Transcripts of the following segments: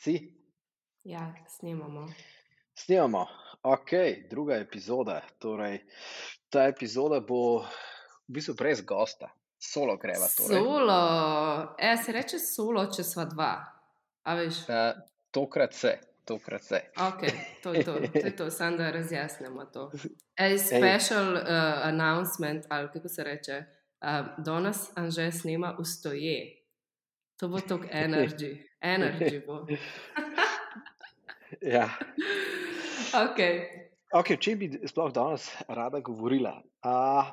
Si? Ja, snemamo. Snemamo. Ok, druga epizoda. Torej, ta epizoda bo v bistvu brez gosta, solo greva. Torej. Solo, e, se reče solo, če sva dva. A veš? Uh, tokrat se, tokrat se. Ok, to je to, to, je to. samo da razjasnimo to. A special uh, announcement, ali kako se reče, uh, danes Anže snema v stoje. To bo tok energy, energy bo. ja. Okay. Okay, če bi sploh danes rada govorila, uh,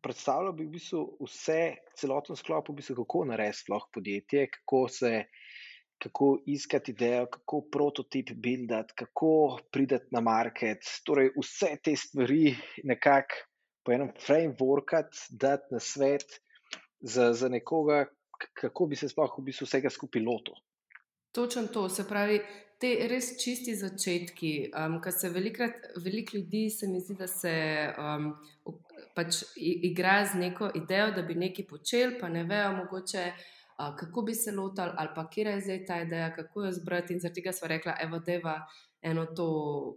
predstavljala bi v bistvu vse, celoten sklop, v bistvu, kako narediti sploh podjetje, kako se. Kako iskati idejo, kako prototip buildati, kako prideti na market. Torej, vse te stvari, nekako po enem frameworku, dati na svet za, za nekoga, kako bi se sploh v bistvu vsega skupaj lotil. Točno to, se pravi, te res čisti začetki. Um, Ker se velikrat, veliko ljudi se mi zdi, da se um, pač igra z neko idejo, da bi nekaj počel, pa ne vejo mogoče. Uh, kako bi se lotili, ali pa kje je zdaj ta ideja, kako jo zbrati. In zaradi tega smo rekli, evo, deva eno to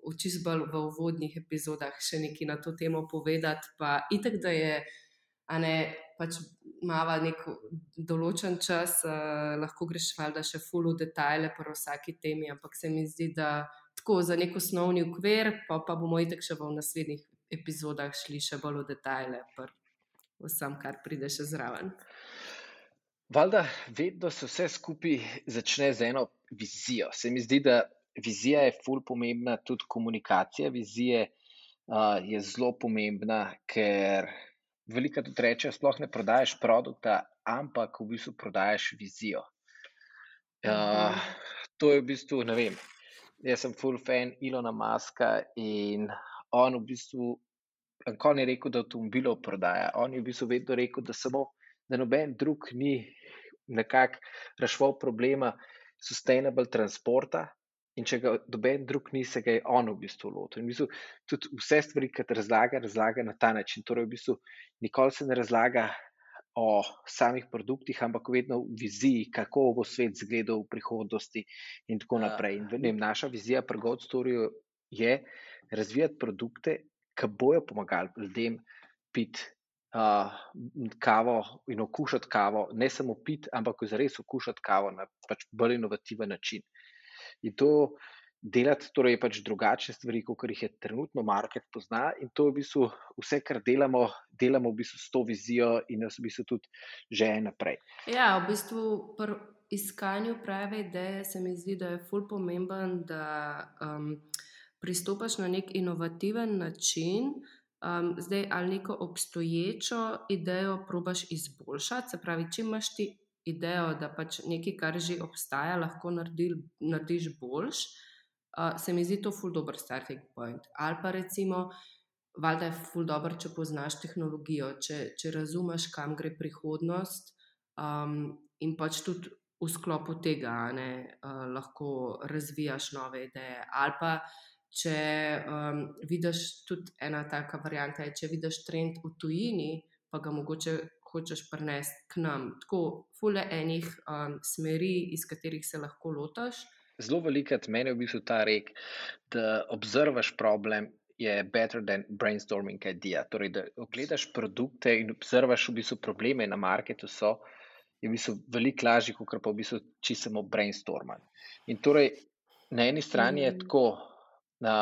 učiti bolj v uvodnih epizodah, še nekaj na to temo povedati. Pa itek, da je, ne pač imamo nek določen čas, uh, lahko greš valjda še full v detajle po vsaki temi, ampak se mi zdi, da tako za nek osnovni ukvir, pa, pa bomo itek še v naslednjih epizodah šli še bolj v detajle, pa vsem, kar pride še zraven. Valjda, vedno se vse skupaj začne z eno vizijo. Se mi zdi, da vizija je full pomembna, tudi komunikacija vizije uh, je zelo pomembna, ker veliko tudi reče, sploh ne prodajes produkta, ampak v bistvu prodajes vizijo. Uh, to je v bistvu, ne vem, jaz sem full fan Ilona Maska in on v bistvu, on je rekel, da avtomobilov prodaja. On je v bistvu vedno rekel, da samo, da noben drug ni nekako rešval problema sustainable transporta, In če ga doben drug ni, se ga je on v bistvu lotil. In v bistvu tudi vse stvari, ki razlaga, razlaga na ta način. Torej, v bistvu nikoli se ne razlaga o samih produktih, ampak vedno v viziji, kako bo svet izgledal v prihodnosti, in tako ja. naprej. In vem, naša vizija pri Godstorju je razvijati produkte, ki bojo pomagali ljudem piti. Uh, kavo in okušati kavo, ne samo piti, ampak zares okušati kavo na pač bolj inovativen način in to delati, torej pač drugačne stvari, kot jih je trenutno market pozna. In to je v bistvu vse, kar delamo, delamo v bistvu s to vizijo in nas v bistvu tudi že naprej. Ja, v bistvu pri iskanju prave ideje se mi zdi, da je ful pomemben, da um, pristopaš na nek inovativen način. Um, zdaj, ali neko obstoječo idejo probaš izboljšati, se pravi, če imaš ti idejo, da pač nekaj, kar že obstaja, lahko naredil, narediš boljš, uh, se mi zdi to ful dobr starting point. Ali pa recimo, valjda je ful dobr, če poznaš tehnologijo, če, če razumeš, kam gre prihodnost um, in pač tudi. V sklopu tega ne, uh, lahko razvijaš nove ideje. Ali pa, če um, vidiš tudi ena taka varianta, je, če vidiš trend v tujini, pa ga mogoče hočeš prenesti k nam. Tako, fule enih um, smeri, iz katerih se lahko lotaš. Zelo velikrat meni je v bistvu ta rek, da observaš problem. Je better than brainstorming idea. Torej, da ogledaš produkte in observaš v bistvu probleme na marketu, so je v bistvu veliko lažje, kot pa v bistvu čisto brainstorming. In torej, na eni strani je mm. tako, da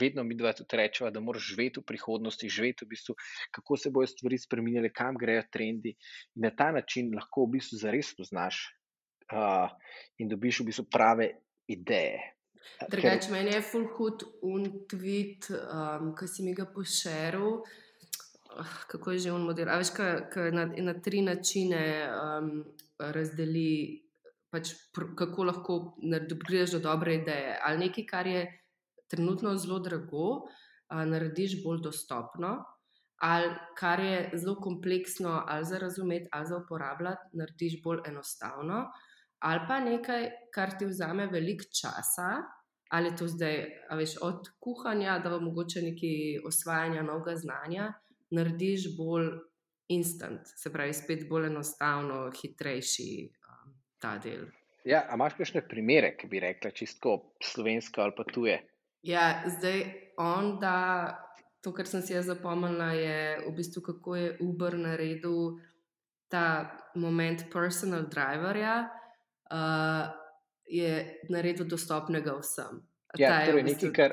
vedno mi dva tudi rečemo, da moraš živeti v prihodnosti, živeti v bistvu, kako se bodo stvari spremenile, kam grejo trendi. In na ta način lahko v bistvu zares poznaš uh, in dobiš v bistvu prave ideje. Drugač, meni je full hud un tweet, um, ki si mi ga pošeril. Uh, kako je že on model? Veš, kaj na, na tri načine um, razdeli, pač, pr, kako lahko prideš do dobre ideje. Ali nekaj, kar je trenutno zelo drago, a, narediš bolj dostopno, ali kar je zelo kompleksno, ali za razumeti, ali za uporabljati, narediš bolj enostavno, ali pa nekaj, kar ti vzame veliko časa. Ali to zdaj, veš, od kuhanja do mogoče nekaj osvajanja novega znanja, narediš bolj instant, se pravi, spet bolj enostavno, hitrejši um, ta del. Ja, a imaš kakšne primere, ki bi rekla, čisto slovensko ali pa tuje? Ja, zdaj on da, to, kar sem si jaz zapomnila, je v bistvu, kako je Uber naredil ta moment personal driverja, uh, je naredil dostopnega vsem. Ja, Ta je torej v bistvu- nekaj, kar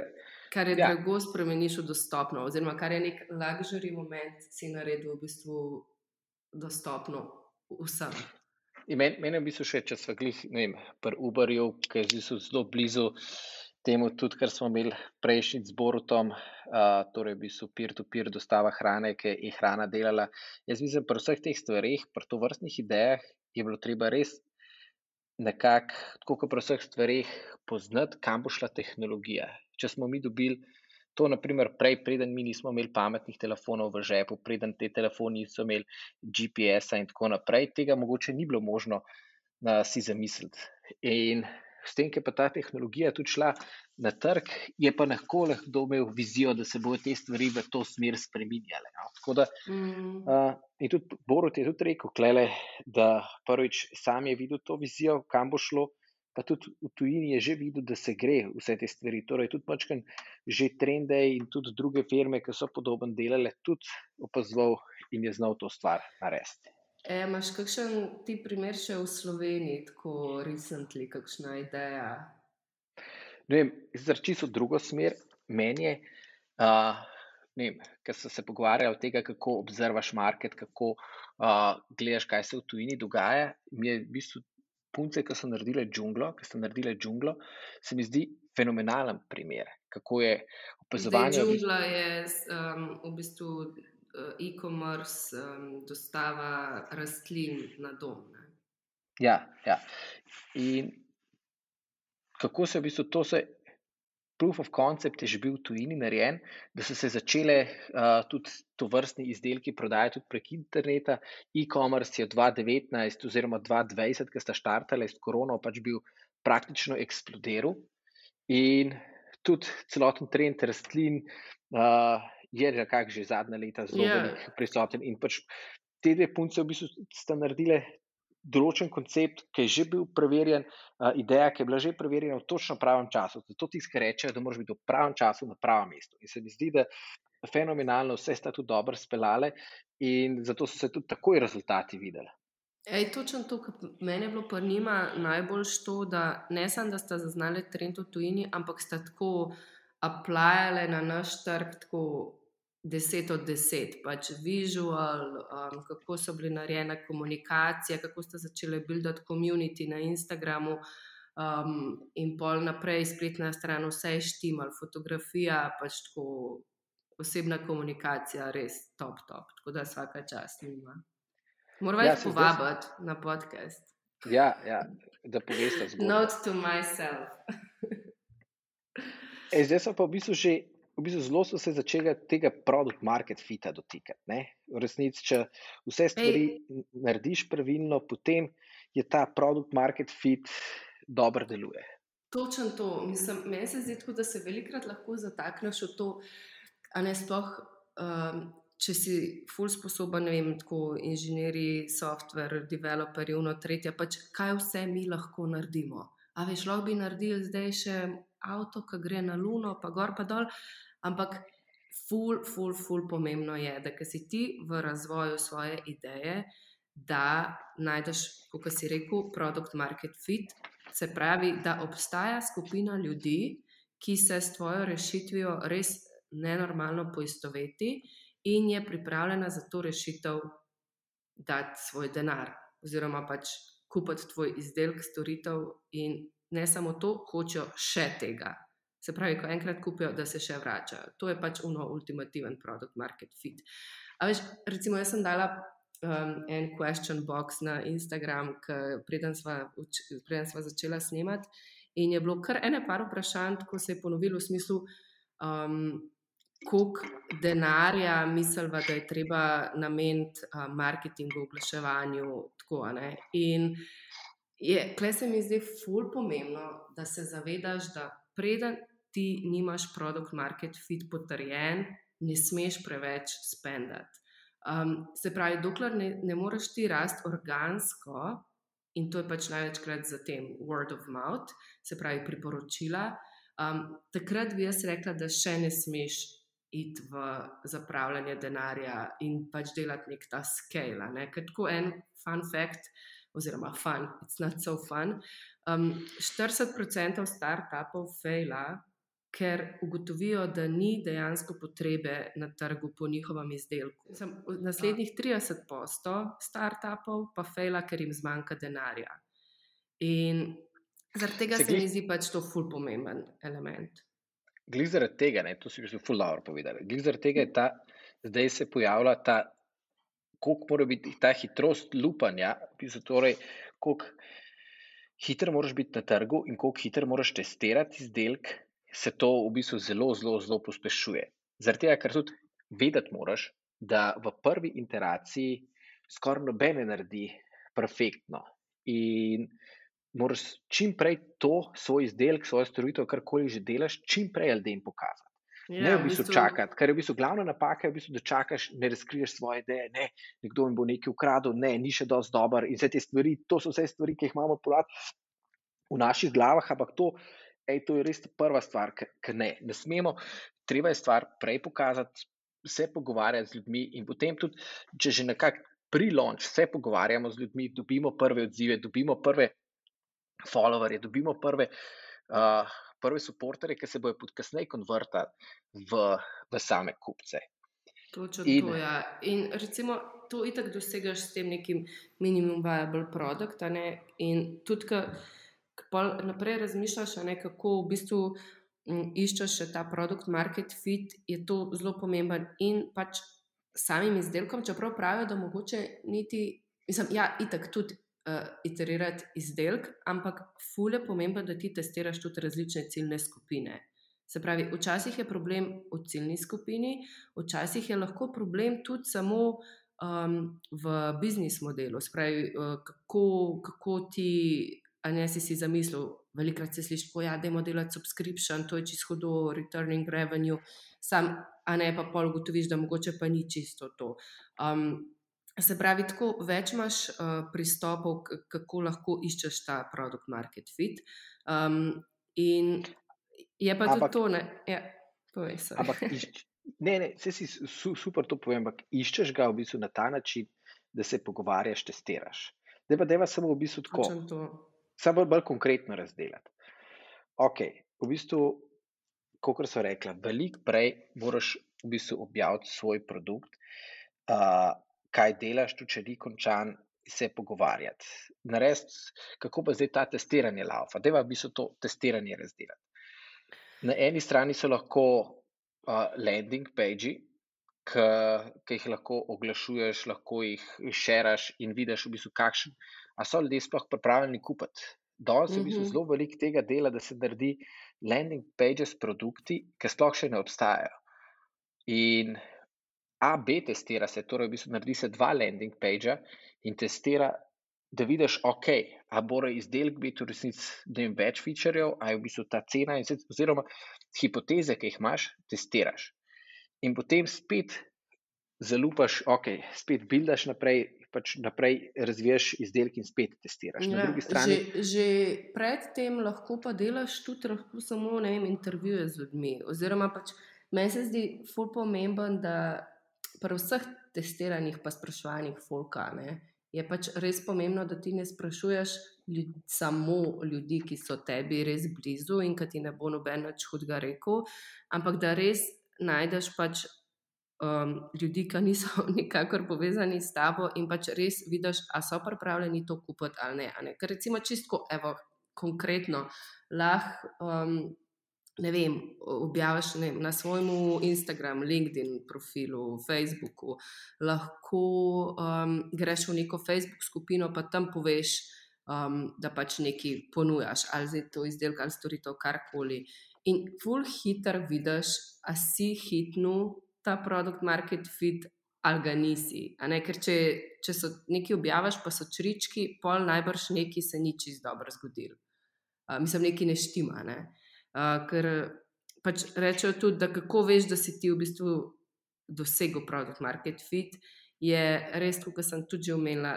Kar je Ja. drago, spremeniš v dostopno, oziroma kar je nek luxury moment, si naredil v bistvu dostopno vsem. In Meni meni je v bistvu še, če smo glih, ne vem, pri Uberju, ki je v bistvu zelo blizu temu, tudi kar smo imeli prejšnji z Borutom, uh, torej v bistvu peer-to-peer dostava hrane, ki je hrana delala. Jaz mislim, pri vseh teh stvareh, pri to vrstnih idejah je bilo treba res nekako, tako kot pri vseh stvareh, poznati, kam bo šla tehnologija. Če smo mi dobili to, naprimer, prej, preden mi nismo imeli pametnih telefonov v žepu, preden te telefoni niso imeli GPS-a in tako naprej, tega mogoče ni bilo možno uh, si zamisliti. In s tem, ki je pa ta tehnologija tudi šla na trg, je pa lahko kdo imel vizijo, da se bodo te stvari v to smer spreminjale. No. Tako da Mm. Uh, in tudi Borut je tudi rekel, klele, da prvič sam je videl to vizijo, kam bo šlo, pa tudi v tujini je že videl, da se gre vse te stvari. Torej, tudi mačken že trende in tudi druge firme, ki so podoben delale, tudi opazoval in je znal to stvar narediti. E, imaš kakšen ti primer še v Sloveniji, tako recently, kakšna ideja? Ne vem, zdaj čisto drugo smer, meni je, uh, ne vem, ker so se pogovarjali o tega, kako obzervaš market, kako uh, gledaš, kaj se v tujini dogaja. Mi je v bistvu punce, ki so naredile džunglo, ki so naredile džunglo, se mi zdi fenomenalen primer, kako je opazovanje. džungla je um, v bistvu e-commerce, um, dostava rastlin na dom. Ne? Ja, ja. In kako se v bistvu to se. Proof of concept je že bil v tujini narejen, da so se začele uh, tudi to vrstni izdelki prodajati tudi prek interneta. E-commerce je 2019 oziroma 2020, ki sta štartali s korono, pač bil praktično eksplodiral. In tudi celoten trend rastlin uh, je nekako že zadnja leta zelo Ja. velik prisoten. In pač te dve punce v bistvu sta naredile določen koncept, ki je že bil preverjen, uh, ideja, ki je bila že preverjena v točno pravem času. Zato tiskaj rečejo, da moraš biti v pravem času na pravem mestu. In se mi zdi, da fenomenalno, vse sta tudi dobro speljale in zato so se tudi takoj rezultati videli. Ej, točno to, kar meni je bilo pri njima najbolj to, da ne samo, da sta zaznali trend v tujini, ampak sta tako aplajale na naš trg tako 10 od 10, pač visual, um, kako so bile narejene komunikacije, kako sta začele buildati community na Instagramu. Um, in pol naprej, spletna stran, vse je štimal, fotografija, pač tako osebna komunikacija, res top, top. Tako da vsaka čast njima. Moramo Ja, jih se zdaj- povabiti na podcast. Ja, ja da poveste zgodbo. Note to myself. E, zdaj so pa v bistvu že. V bistvu zelo so se začeli tega produkt market fita dotikati. Ne? V resnici, če vse stvari Ej. narediš pravilno, potem je ta produkt market fit dobro deluje. Točno to. Mislim, meni se zdi tako, da se velikrat lahko zatakneš v to, a ne sploh. Um, Če si full sposoben, ne vem, tako inženirji, software, developerji, uno, tretje, pač kaj vse mi lahko naredimo. A veš, lahko bi naredili zdaj še avto, ki gre na luno, pa gor, pa dol, ampak full, full, full pomembno je, da si ti v razvoju svoje ideje, da najdeš, kot si rekel, produkt market fit, se pravi, da obstaja skupina ljudi, ki se s tvojo rešitvijo res nenormalno poistoveti in je pripravljena za to rešitev dati svoj denar, oziroma pač kupiti tvoj izdelek, storitev, in ne samo to, hočejo še tega. Se pravi, ko enkrat kupijo, da se še vračajo. To je pač uno ultimativen produkt market fit. A veš, recimo, jaz sem dala um, en question box na Instagram, preden sva začela snemati, in je bilo kar ene par vprašanj, ko se je ponovilo v smislu. Um, koliko denarja misliva, da je treba nameniti uh, marketingu, oglaševanju. Tako, in je, klej se mi zdi ful pomembno, da se zavedaš, da preden ti nimaš produkt market fit potrjen, ne smeš preveč spendati. Um, se pravi, dokler ne, ne moreš ti rasti organsko, in to je pač največkrat za tem word of mouth, se pravi priporočila. Um, takrat bi jaz rekla, da še ne smeš iti v zapravljanje denarja in pač delati nek ta scale. Ne? Ker tako en fun fact, oziroma fun, it's not so fun. Um, 40% startupov fejla, ker ugotovijo, da ni dejansko potrebe na trgu po njihovem izdelku. Sem, naslednjih 30% startupov pa fejla, ker jim zmanjka denarja. In zaradi tega se, se mi zdi pač to ful pomemben element. Glede zaradi tega, ne, to si že ful dobro povedal. Glede zaradi tega je ta, zdaj se pojavlja ta, koliko mora biti ta hitrost lupanja, torej koliko hitro moraš biti na trgu in koliko hitro moraš testirati izdelek se to v bistvu zelo, zelo, zelo pospešuje. Zaradi tega, ker tudi vedeti moraš, da v prvi interakciji skoraj nobene naredi perfektno. In moraš čim prej to svoj izdelek, svojo storitev, karkoli že delaš, čim prej ljudem pokazati. Ja, ne v bistvu, bistvu čakati, ker je v bistvu glavna napaka, je v bistvu, da čakaš, ne razkriješ svoje ideje, ne, nekdo jim bo nekaj ukradel, ne, ni še dosti dober. In vse te stvari, to so vse stvari, ki jih imamo v naših glavah, ampak to ej, to je res prva stvar, ki ne, ne smemo. Treba je stvar prej pokazati, se pogovarjati z ljudmi in potem tudi, če že nekako pri launch se pogovarjamo z ljudmi, dobimo prve odzive, dobimo prve followerje, dobimo prve. Uh, Prve supporterje, ki se bodo podkasneje konvertirali v, v same kupce. Točno in, to je. Ja. In recimo, to itak dosegaš s tem nekim minimum viable produkt. In tudi, ker pa naprej razmišljaš, ne, kako v bistvu m, iščeš ta produkt, market fit, je to zelo pomemben in pač samim izdelkom, čeprav pravijo, da mogoče niti, mislim, ja, itak tudi. Uh, iterirati izdelek, ampak fulje pomembno, da ti testiraš tudi različne ciljne skupine. Se pravi, včasih je problem v ciljni skupini, včasih je lahko problem tudi samo um, v biznis modelu. Spravi, uh, kako, kako ti a ne si si zamislil, velikrat se sliši, da je demo delati subscription, to je čisto do returning revenue, sam, a ne pa pol ugotoviš, da mogoče pa ni čisto to. Um, se pravi, tako več imaš uh, pristopov, kako lahko iščeš ta produkt market fit. Um, in je pa ampak, tudi to, ne, ja, povej se. Ampak, išč, ne, ne, se si su, super to povem, ampak iščeš ga v bistvu na ta način, da se pogovarjaš, testiraš. Zdaj pa deva samo v bistvu tako samo bolj, bolj konkretno razdeliti. Ok, v bistvu, kot so rekla, veliko prej moraš v bistvu objaviti svoj produkt, uh, kaj delaš, tu če ni končan, se pogovarjati. Narediti, kako pa zdaj ta testiranje laufa, da je v bistvu to testiranje razdeliti. Na eni strani so lahko uh, landing page. Ki jih lahko oglašuješ, lahko jih šeraš in vidiš, v bistvu, kakšen A so ljudje sploh pripravljeni kupiti? Danes je v bistvu mhm. zelo veliko tega dela, da se naredi landing pages produkti, ki sploh še ne obstajajo. In AB testira se, torej v bistvu naredi se dva landing pagea in testira, da vidiš, ok, a mora izdelek biti v resnici več featurejev, a je v bistvu ta cena, in, oziroma hipoteze, ki jih imaš, testiraš. In potem spet zalupaš, ok, spet buildaš naprej, pač naprej razviješ izdelek in spet testiraš. Ja, strani... že, že predtem lahko pa delaš tudi lahko samo vem, intervjuje z ljudmi. Oziroma, pač, meni se zdi ful pomemben, da pri vseh testiranjih, pa sprašovanjih, fulka. Ne, je pač res pomembno, da ti ne sprašuješ ljudi, samo ljudi, ki so tebi res blizu in ki ti ne bo noben več hudega rekel, ampak da res najdeš pač um, ljudi, ki niso nikakor povezani s tabo in pač res vidiš, ali so pripravljeni to kupiti ali ne. ne? Ker recimo čisto, evo, konkretno, lahko. Um, Ne vem, objaviš ne, na svojem Instagramu, LinkedIn profilu, Facebooku, lahko um, greš v neko Facebook skupino, pa tam poveš, um, da pač nekaj ponujaš, ali za to izdelek, ali storitev, karkoli. In full hiter vidiš, a si hitnu ta produkt market fit ali ga nisi. Ker če, če so neki objaviš, pa so črički, pol najbrž neki se ni čist dobro zgodil. Uh, mislim, neki ne štima. Ne? Uh, ker pač rečejo tudi, da kako veš, da si ti v bistvu dosegel produkt market fit, je res, kot sem tudi omenila,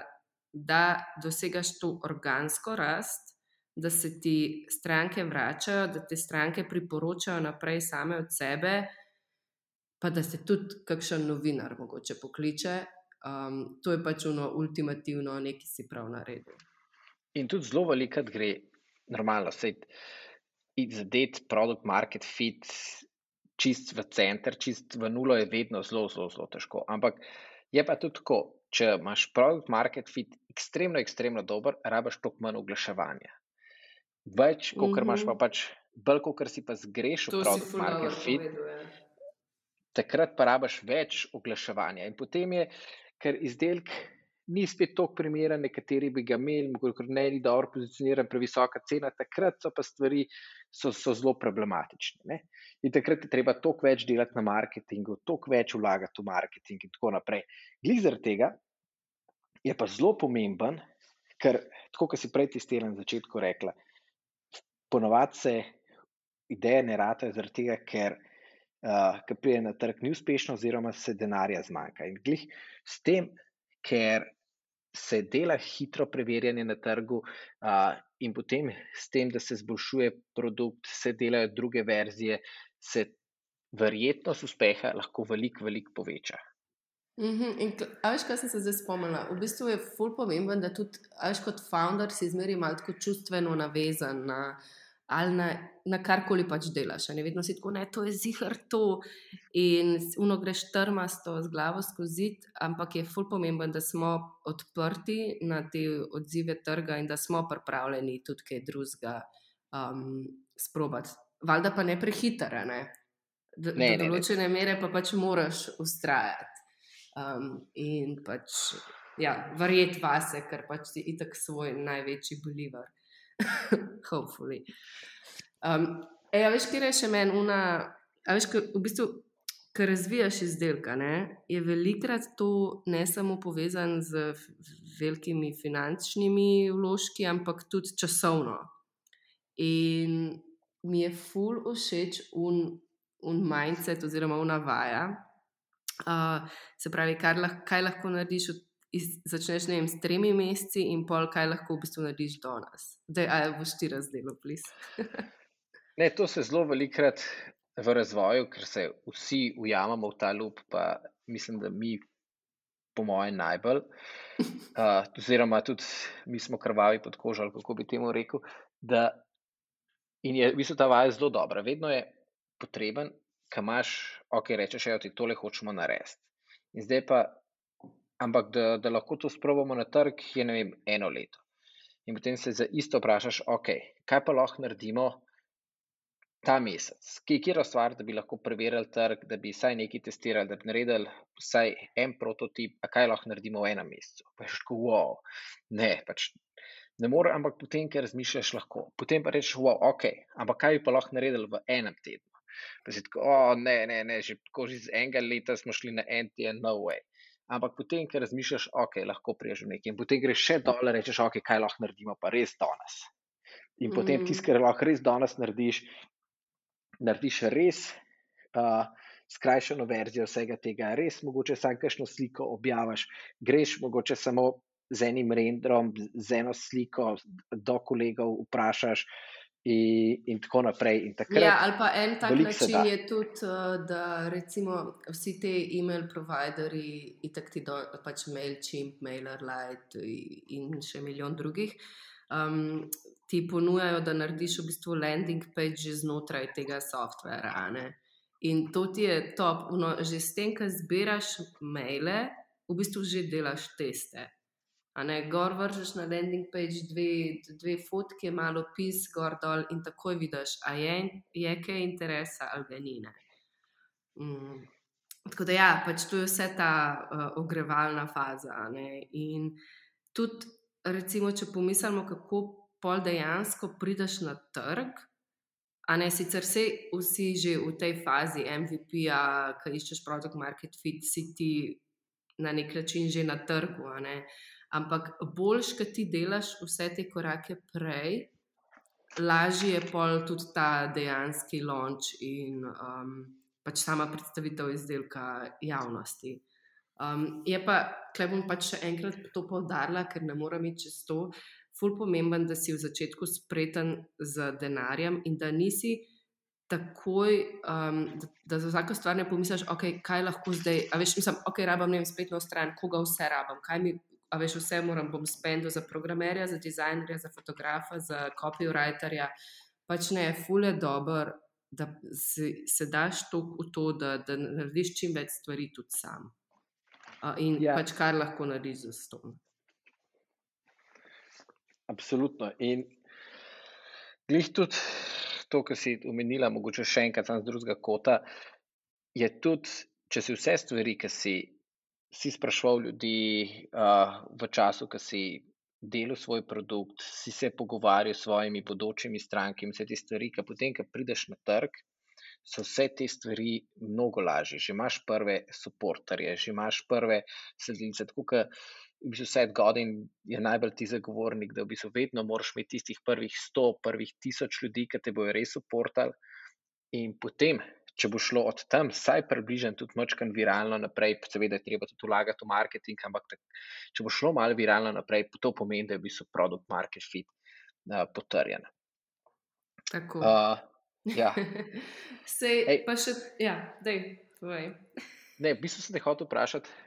da dosegaš to organsko rast, da se ti stranke vračajo, da te stranke priporočajo naprej same od sebe, pa da se tudi kakšen novinar mogoče pokliče. Um, to je pač ono ultimativno, nekaj si prav naredil. In tudi zelo veliko gre, normalno, se izvedeti produkt, market fit, čist v center, čist v nulo, je vedno zelo, zelo, zelo težko. Ampak je pa tudi tako, če imaš produkt, market fit ekstremno, ekstremno dober, rabaš toliko manj oglaševanja. Več, kot mm -hmm. imaš pa pač, bolj, kot si pa zgrešil produkt, market fit. Povedal, ja. Takrat pa rabaš več oglaševanja. In potem je, ker izdelek ni spet tako primeren, nekateri bi ga imeli, mogoče ne ni dobro pozicioniran, previsoka cena, takrat so pa stvari so, so zelo problematične. Ne? In takrat je treba toliko več delati na marketingu, toliko več vlagati v marketing in tako naprej. Glede zaradi tega je pa zelo pomemben, ker, tako kot si prej testiral na začetku, rekla, ponovadi se ideje ne ratajo zaradi tega, ker. Uh, ki pride na trg, ni uspešno, oziroma se denarja zmanjka. In glih s tem, ker se dela hitro preverjanje na trgu, uh, in potem s tem, da se zboljšuje produkt, se delajo druge verzije, se verjetnost uspeha lahko veliko, veliko poveča. Mm -hmm. Veš, kaj sem se zdaj spomnila? V bistvu je fulp pomemben, da tudi veš, kot founder si zmeri malo čustveno navezan na ali na, na karkoli pač delaš. Ne vedno si tako, ne, to je zihar to. In uno greš trmasto z glavo skozi, ampak je fulp pomemben, da smo odprti na te odzive trga in da smo pripravljeni tudi kaj drugega um, sprobati. Valjda pa ne prehitara, ne. Do, ne, do določene ne, ne. mere pa pač moraš ustrajati. Um, in pač, ja, verjeti vase, ker pač si itak svoj največji bolivar. hopefully. Um, e, a veš, kje je še meni una, a veš, kaj, v bistvu, ker razvijaš izdelka, ne, je velikrat to ne samo povezan z velikimi finančnimi vložki, ampak tudi časovno. In mi je ful všeč un, un mindset oziroma una vaja. Uh, se pravi, lahko, kaj lahko narediš od začneš vem, s tremi meseci in pol, kaj lahko v bistvu narediš do nas. Da, aj boš ti razdelil, plis. ne, to se zelo velikrat v razvoju, ker se vsi ujamemo v ta lup, pa mislim, da mi, po mojem, najbolj. Uh, oziroma, tudi mi smo krvavi pod kožo, kako bi temu rekel. Da, in je v bistvu ta vaja zelo dobra. Vedno je potreben, kaj imaš, ok, rečeš, da ti tole hočemo narediti. In zdaj pa ampak da, da lahko to sprovamo na trg, je ne vem, eno leto. In potem se za isto vprašaš, ok, kaj pa lahko naredimo ta mesec, ki je kjer stvar, da bi lahko preverili trg, da bi vsaj nekaj testirali, da bi naredili vsaj en prototip, a kaj lahko naredimo v enem mesecu. Pa je ško, wow, ne, pač. Ne more, ampak potem, ker razmišljaš, lahko. Potem pa rečeš, wow, ok, ampak kaj bi pa lahko naredili v enem tednu? Pa si tako, oh, ne, ne, ne, že, že iz enega leta smo šli na en teden, no way ampak potem, ker razmišljaš, ok, lahko prežem nekaj, in potem greš še dol in rečeš, ok, kaj lahko naredimo, pa res danes. In mm. potem tisti, kar lahko res danes narediš, narediš res uh, skrajšano verzijo vsega tega, res mogoče samo kakšno sliko objaviš, greš mogoče samo z enim rendrom, z eno sliko do kolegov, vprašaš. In, in tako naprej. In ja, ali pa en tak način je tudi, uh, da recimo vsi ti e-mail providerji, itak ti do, pač MailChimp, MailerLite in še milijon drugih, um, ti ponujajo, da narediš v bistvu landing page znotraj tega softvera. In to ti je top, no, že s tem, ko zbiraš maile, v bistvu že delaš teste. Ne, gor vržeš na landing page dve, dve fotke, malo pis, gor dol in takoj vidiš, a je, je kaj interesa ali ga ni. Mm. Tako da, ja, pač to je vse ta uh, ogrevalna faza. In tudi, recimo, če pomislimo, kako pol dejansko prideš na trg. A ne sicer vse, vsi že v tej fazi MVP-ja, ki iščeš produkt market fit, si ti na nek način že na trgu. Ampak boljš, ki ti delaš vse te korake prej, lažje je pol tudi ta dejanski launch in um, pač sama predstavitev izdelka javnosti. Um, je pa, klej bom pač še enkrat to povdarila, ker ne morem iti čez to. Ful pomemben, da si v začetku spreten z denarjem in da nisi takoj, um, da, da za vsako stvar ne pomisliš, okay, kaj lahko zdaj. A veš, mislim, ok, rabam ne vem, spletno stran, koga vse rabam, kaj mi. A veš, vse moram, bom spendil za programerja, za dizajnerja, za fotografa, za copywriterja. Pač ne, ful je dober, da se, se daš to v to, da, da narediš čim več stvari tudi sam. Uh, in ja. pač kar lahko narediš za to. Absolutno. In glih tudi to, kar si omenila, mogoče še enkrat z drugega kota, je tudi, če si vse stvari, ki si, si sprašval ljudi uh, v času, ki si delal svoj produkt, si se pogovarjal s svojimi bodočimi strankami, vse te stvari, ki potem, ko prideš na trg. So vse te stvari mnogo lažje. Že imaš prve podporterje, že imaš prve sledilce. Tako kot v bistvu Seth Godin je najbolj ti zagovornik, da v bistvu vedno moraš imeti tistih prvih sto, prvih tisoč ljudi, ki te bojo res uportali. In potem, če bo šlo od tam, vsaj približno tudi močkan viralno naprej, seveda je treba tudi vlagati v marketing, ampak če bo šlo malo viralno naprej, to pomeni, da je v bistvu produkt market fit uh, potrjen. Tako. Uh, ja. Sej, Ej, pa še, ja, dej, tvoj. Ne, v bistvu sem te hotel vprašati,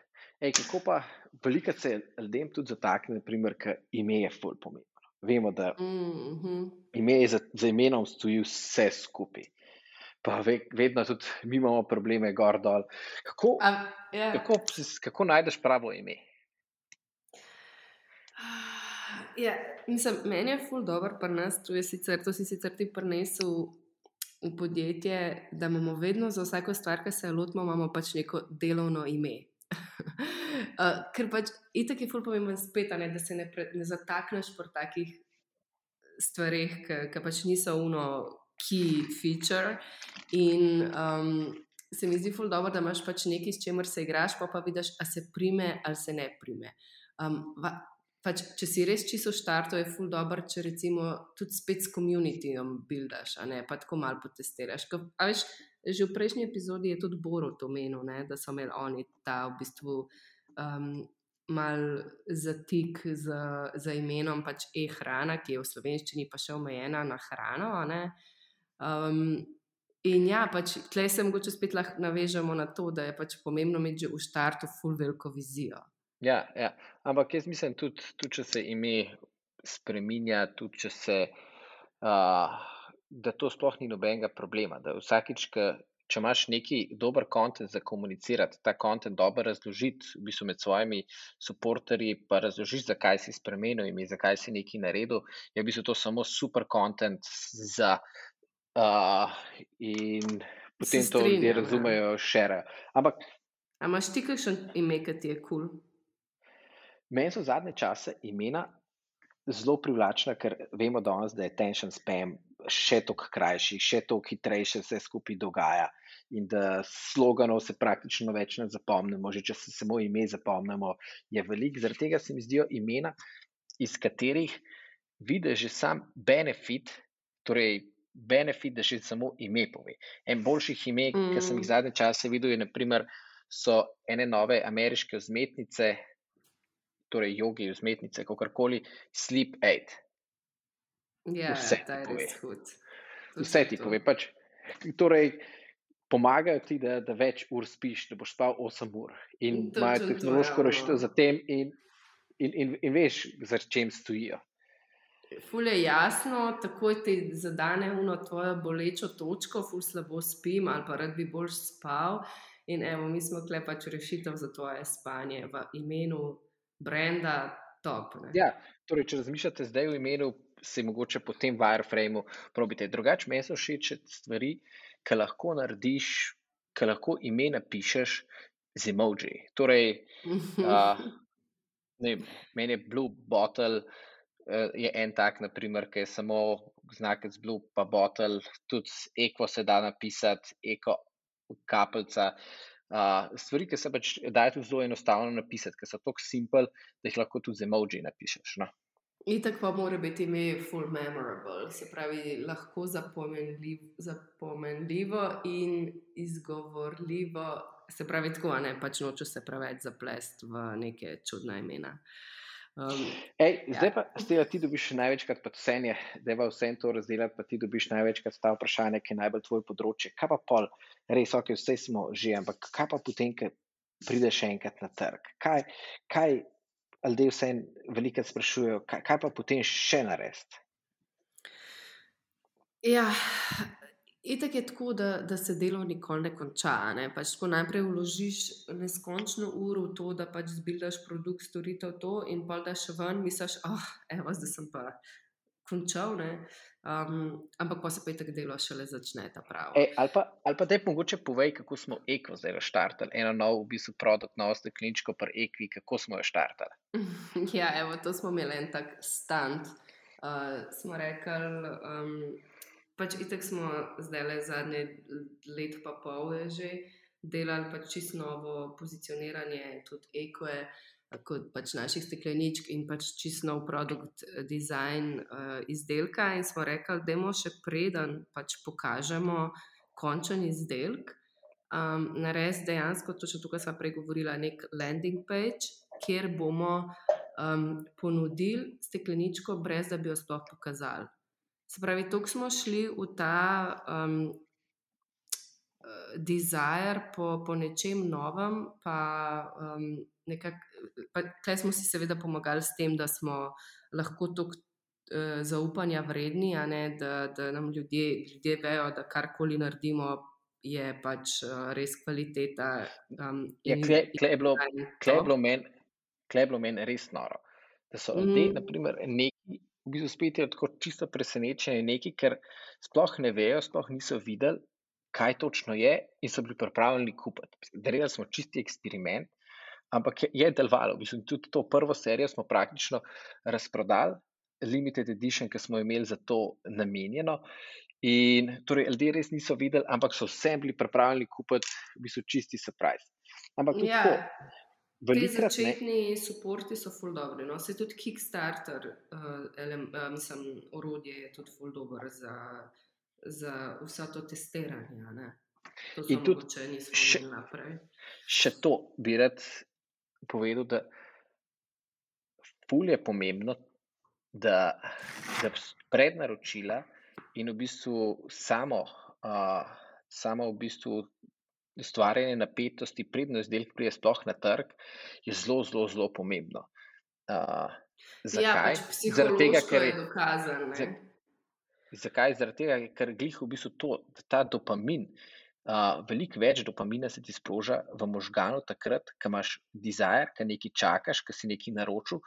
Ej, kako pa veliko se ljudem tudi zatakne, ker ime je fulj pomembno. Vemo, da mm -hmm. ime je za, za imenom stoji vse skupaj. Pa ve, vedno tudi mi imamo probleme, gor dol. Kako, um, yeah. Ja. kako, kako najdeš pravo ime? Ja, mislim, meni je ful dobro, pa nas tu je sicer, to si sicer ti prinesel v podjetje, da imamo vedno za vsako stvar, ki se lotimo, imamo pač neko delovno ime uh, ker pač itak je fulpo pomemben spet, ne, da se ne, pre, ne zatakneš po takih stvarih, ki pač niso uno key feature. In um, se mi zdi fulpo dobro, da imaš pač nekaj, s čimer se igraš, pa pa vidiš, a se prime ali se ne prime. Um, va, Pač, če si res čisto v štartu, je ful dobro, če recimo tudi spet s komunityjem buildaš, a ne pa tako malo potestiraš. Ko, veš, že v prejšnji epizodi je tudi Boro to menil, ne, da so imeli oni ta v bistvu um, mal zatik z, z imenom pač e-hrana, ki je v slovenščini pa še omejena na hrano. Um, in ja, pač tleh se mogoče spet lahko navežemo na to, da je pač pomembno imeti že v štartu full veliko vizijo. Ja, ja. ampak jaz mislim tudi, tudi če se ime spremenja, tudi če se. Uh, da to sploh ni nobenega problema. Da vsakič, ka, če imaš neki dober kontent za komunicirati, ta kontent dobro razložiti v bistvu med svojimi podporterji, pa razložiti, zakaj si spremenil in zakaj si nekaj naredil, je v bistvu to samo super kontent za. Uh, in potem to ljudje ja. razumejo, šere. Ampak. A imaš ti kakšen ime, ki ti je kul? Cool? Meni so zadnje čase imena zelo privlačna, ker vemo danes, da je tension spam še toliko krajši, še toliko hitrejše se skupaj dogaja. In da sloganov se praktično več ne zapomnimo, že če se samo ime zapomnimo, je veliko. Zaradi tega se mi zdijo imena, iz katerih vidiš že sam benefit, torej benefit, da še samo ime pove. En boljših ime, mm. ki sem jih zadnje čase videl, je naprimer, so ene nove ameriške vzmetnice, torej jogi, vzmetnice, kakorkoli, sleep aid. Ja, vse ti pove. Vse ti pove. Pač, torej, pomagajo ti, da, da več ur spiš, da boš spal 8 ur. In imajo tehnološko rešitev za tem, in, in, in, in veš, za čem stojijo. Ful je jasno, tako ti zadane eno tvojo bolečo točko, ful slabo spim, ali pa rad bi bolj spal. In evo, mi smo klepač rešitev za tvoje spanje v imenu brenda top. Ne? Ja, torej, če razmišljate zdaj v imenu se mogoče po tem wireframeu probite. Drugače, meni so všeč stvari, ki lahko narediš, ki lahko ime napišeš z emoji. Torej, uh, ne, meni je Blue Bottle. Je en tak, naprimer, ki je samo znak z blue, pa bottle, tudi eko se da napisati, eko kapljica. Uh, stvari, ki se pač dajo zelo enostavno napisati, ker so tako simpel, da jih lahko tudi z emoji napišeš. No? Itak pa mora biti ime full memorable, se pravi, lahko zapomenljiv, zapomenljivo in izgovorljivo. Se pravi, tako ne, pač noču se preveč zaplesti v neke čudne imena. Um, Ej, ja. Zdaj pa, zdaj, ti dobiš največkrat pacenje, da je vse to razdeliti, pa ti dobiš največkrat ta vprašanja, ki je najbolj tvoj področje. Kaj pa pol, res, ok, vse smo že, ampak kaj pa potem, ko prideš enkrat na trg? Kaj, kaj ljudje vse veliko sprašujejo, kaj, kaj pa potem še narediti? Ja, itek je tako, da, da se delo nikoli ne konča. Ne? Pač najprej vložiš neskončno uro v to, da pač zbilaš produkt, storitev to, in pa da še ven misliš, oh, evo, zdaj sem pa končal. Um, ampak pa se pa tako delo šele začne ta pravi. E, ali pa, pa da je mogoče povej, kako smo Eko zdaj začrtali, eno novo, v bistvu, produkt, novo stekleničko, pa Ekvi, kako smo jo začrtali. ja, evo, to smo imeli en tak stand. Uh, smo rekli, um, pač itek smo zdaj le zadnje leto, pa pol je že delali pač čisto novo pozicioniranje, tudi Eko je kot pač naših stekleničk in pač čisto nov produkt, eh, design uh, izdelka. In smo rekli, da je še preden pač pokažemo končen izdelek, um, narediti dejansko, to še tukaj smo pregovorili, nek landing page, kjer bomo um, ponudili stekleničko, brez da bi jo sploh pokazali. Se pravi, tukaj smo šli v ta. Um, Desire po, po nečem novem, pa um, nekako Tukaj smo si seveda pomagali s tem, da smo lahko tako uh, zaupanja vredni, ne, da, da nam ljudje, ljudje vejo, da karkoli naredimo, je pač uh, res kvaliteta. Um, ja, Klej je bilo meni res noro. Da so mm. te, naprimer, neki, v bistvu spet je tako čisto presenečenje, neki, ker sploh ne vejo, sploh niso videli, kaj točno je, in so bili pripravljeni kupiti. Delali smo čisti eksperiment ampak je delovalo. Mislim, tudi to prvo serijo smo praktično razprodali, limited edition, ki smo imeli za to namenjeno. In torej, ljudje res niso videli, ampak so vsem bili pripravljeni kupiti, v bistvu čisti surprise. Ampak tudi ja. Ti začetni podporti so ful dobri. No? Se tudi Kickstarter, uh, elem, uh, mislim, orodje je tudi ful dobro za, za vse to testiranje. To In tudi, če nismo še, naprej. Še to bi rad povedal, da ful je pomembno, da, da prednaročila in v bistvu samo, uh, samo v bistvu ustvarjanje napetosti, predno izdelek prije sploh na trg, je zelo, zelo, zelo pomembno. Uh, zakaj? Ja, pač Zaradi tega, ker je dokazano. Zakaj? Zaradi tega, ker glih v bistvu to, ta dopamin, uh, veliko več dopamina se ti sproža v možganu, takrat, ko imaš desire, ko nekaj čakaš, ko si nekaj naročil,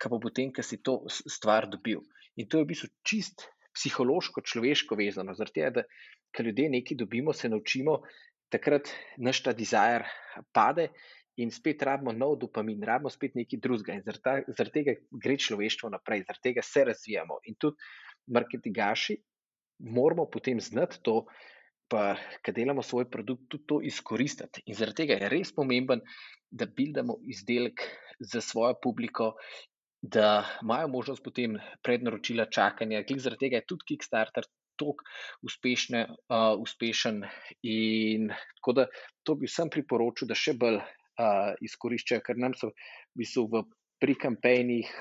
ko pa potem, ko si to stvar dobil. In to je v bistvu čist psihološko, človeško vezano. Zaradi tega, da ljudje nekaj dobimo, se naučimo, takrat naš ta desire pade in spet rabimo nov dopamin, rabimo spet nekaj drugega. In zaradi, zaradi tega gre človeštvo naprej, zaradi tega se razvijamo. In tudi marketingaši moramo potem znati to pa ki delamo svoj produkt, tudi to izkoristiti. In zaradi tega je res pomemben, da buildamo izdelek za svojo publiko, da imajo možnost potem prednaročila čakanja. Klik zaradi tega je tudi Kickstarter. Tako uspešne, uh, uspešen, in tako da to bi vsem priporočil, da še bolj uh, izkoriščajo, ker nam so v bistvu v pri kampejnih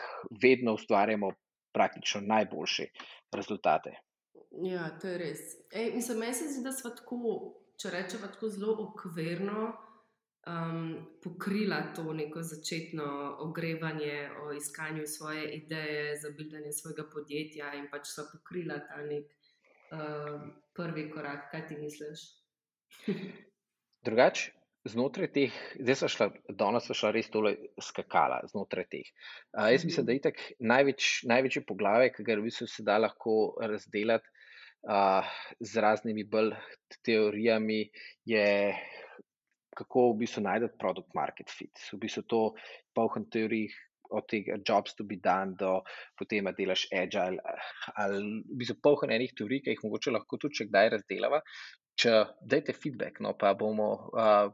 vedno ustvarjamo praktično najboljše rezultate. Ja, to je res. Ej, mislim, meni se zdi, da smo tako, če rečemo tako zelo okvirno, um, pokrila to neko začetno ogrevanje o iskanju svoje ideje za buildanje svojega podjetja in pač so pokrila ta nek um, prvi korak. Kaj ti misliš? Drugače, znotraj teh, zdaj smo šli, danes smo šli res tole skakala znotraj teh. Uh, jaz mislim, da je tako največ, največji poglavje, ki ga v bistvu se da lahko razdeliti z raznimi bolj teorijami, je kako v bistvu najdete produkt market fit. V bistvu to poln teorij. Od tega, jobs to be done, do potem, da delaš agile, ali v bistvu poln enih teorij, ki jih mogoče lahko tudi kdaj razdelava. Če dajte feedback, no pa bomo, uh,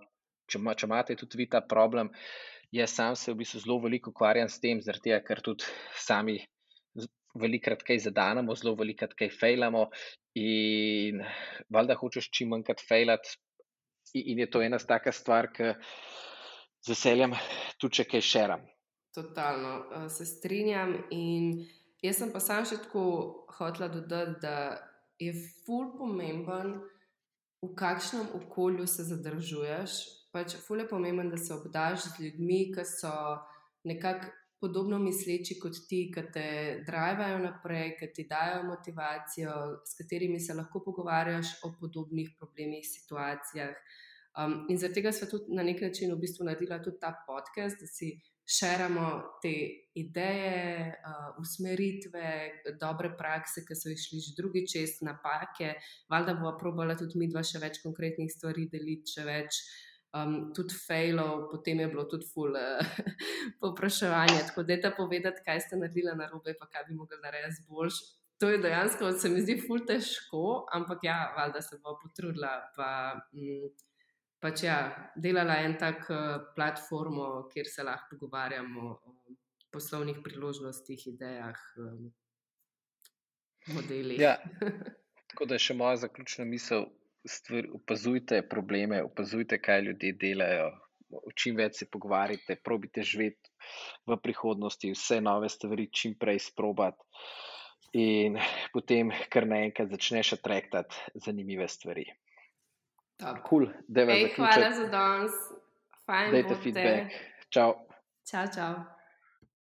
če, če imate tudi vi ta problem, jaz sam se v bistvu zelo veliko ukvarjam s tem, zaradi tega, ker tudi sami velikrat kaj zadanemo, zelo velikrat kaj fejlamo in valjda hočeš čim manjkrat fejlati. In je to ena taka stvar, ki z veseljem tudi če kaj šeram. Totalno uh, se strinjam. In jaz sem pa sam še tako hotla dodati, da je ful pomemben, v kakšnem okolju se zadržuješ. Pač ful je pomemben, da se obdaš z ljudmi, ki so nekako podobno misleči kot ti, ki te drivajo naprej, ki ti dajo motivacijo, s katerimi se lahko pogovarjaš o podobnih problemih, situacijah. Um, in zaradi tega smo tudi na nek način v bistvu naredili tudi ta podcast, da si širimo te ideje, uh, usmeritve, dobre prakse, ki so jih šli že drugi čez, napake. Valjda bomo probali tudi mi dva še več konkretnih stvari deliti, še več um, tudi failov, potem je bilo tudi ful uh, popraševanje. Tako da je ta povedati, kaj ste naredili na robe, pa kaj bi mogli narediti boljš. To je dejansko, se mi zdi, ful težko, ampak ja, valjda se bo potrudila. Pa, mm, pač ja, delala en tak uh, platformo, kjer se lahko pogovarjamo o poslovnih priložnostih, idejah, modelih. Ja. Tako da je še moja zaključna misel, stvar, opazujte probleme, opazujte, kaj ljudje delajo. Čim več se pogovarjate, probite živeti v prihodnosti, vse nove stvari čim prej sprobati, in potem kar naenkrat začneš atrektati zanimive stvari. Cool, Ej, hvala za danes, fajn. Dajte feedback. Čau. Čau, čau.